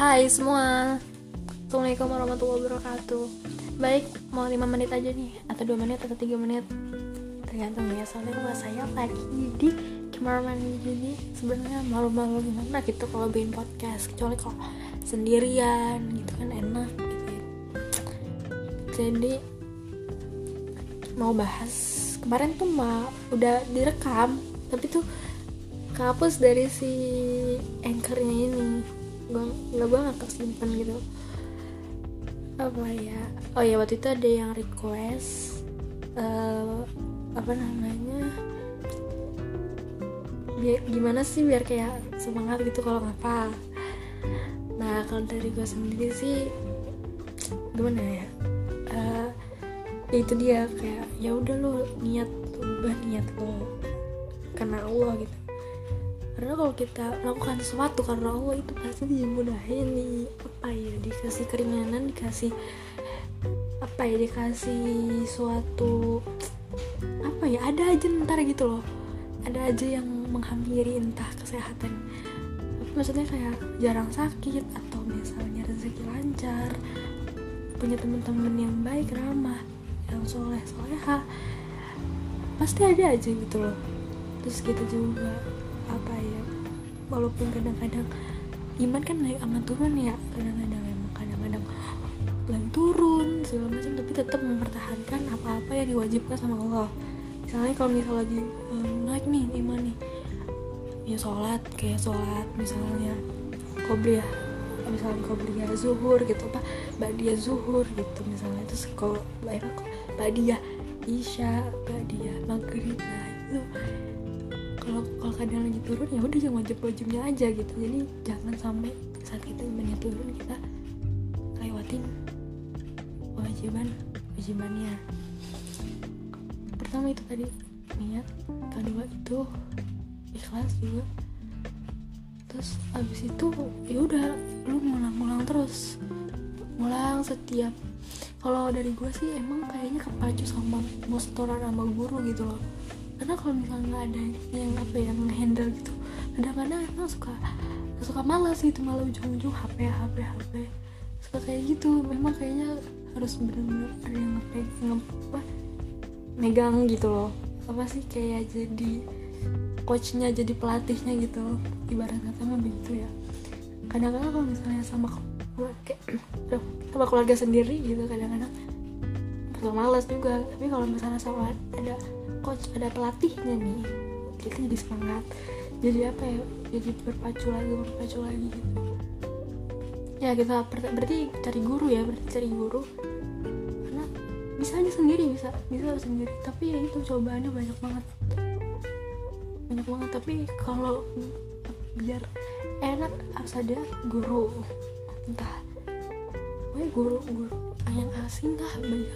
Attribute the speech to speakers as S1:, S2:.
S1: Hai semua. Assalamualaikum warahmatullahi wabarakatuh. Baik, mau 5 menit aja nih Atau 2 menit atau 3 menit. Tergantung ya, soalnya rumah saya lagi di kamar mandi Jadi sebenarnya malu-malu gimana gitu kalau bikin podcast. Kecuali kalau sendirian gitu kan enak gitu Jadi mau bahas. Kemarin tuh mah udah direkam Tapi tuh kehapus dari si anchornya ini nggak gue nggak kesimpan gitu. Apa ya? Oh ya waktu itu ada yang request uh, apa namanya? Biar gimana sih biar kayak semangat gitu kalau ngapa? Nah kalau dari gue sendiri sih gimana ya? Uh, itu dia kayak ya udah lo niat ubah niat lo. Karena Allah gitu karena kalau kita melakukan sesuatu karena Allah itu pasti dimudahin nih apa ya dikasih keringanan dikasih apa ya dikasih suatu apa ya ada aja ntar gitu loh. Ada aja yang menghampiri entah kesehatan. Maksudnya kayak jarang sakit atau misalnya rezeki lancar punya teman-teman yang baik ramah yang soleh soleha pasti ada aja gitu loh. Terus kita juga apa ya walaupun kadang-kadang iman kan naik aman turun ya kadang-kadang emang kadang-kadang lagi turun segala macam tapi tetap mempertahankan apa-apa yang diwajibkan sama Allah. Misalnya kalau misal lagi um, naik nih iman nih ya sholat kayak sholat misalnya qobliyah misalnya qobliyah zuhur gitu apa ba'diyah zuhur gitu misalnya terus kalau ba'diyah isya ba'diyah maghrib nah itu kadang lagi turun ya udah yang wajib wajibnya aja gitu. Jadi jangan sampai saat kita imannya turun kita lewatin kewajiban kewajibannya. Pertama itu tadi niat. Kedua itu ikhlas juga. Terus abis itu ya udah lu ngulang-ngulang terus. Ngulang setiap kalau dari gue sih emang kayaknya kepacu sama mostoran sama guru gitu loh karena kalau misalnya nggak ada yang apa ya handle gitu kadang-kadang emang suka suka malas gitu malah ujung-ujung HP HP HP suka kayak gitu memang kayaknya harus benar-benar ada yang ngepegang apa megang gitu loh. Apa sih kayak jadi coachnya jadi pelatihnya gitu ibarat kata mah begitu ya. Kadang-kadang kalau misalnya sama keluarga sama keluarga sendiri gitu kadang-kadang suka malas juga. Tapi kalau misalnya sama ada coach ada pelatihnya nih. Kita jadi semangat. Jadi apa ya? Jadi berpacu lagi berpacu lagi gitu. Ya kita berarti cari guru ya berarti cari guru. Karena bisa aja sendiri bisa bisa sendiri. Tapi ya itu cobaannya banyak banget. Banyak banget. Tapi kalau biar enak harus ada guru. Entah. Gue guru guru. Yang asing lah bagi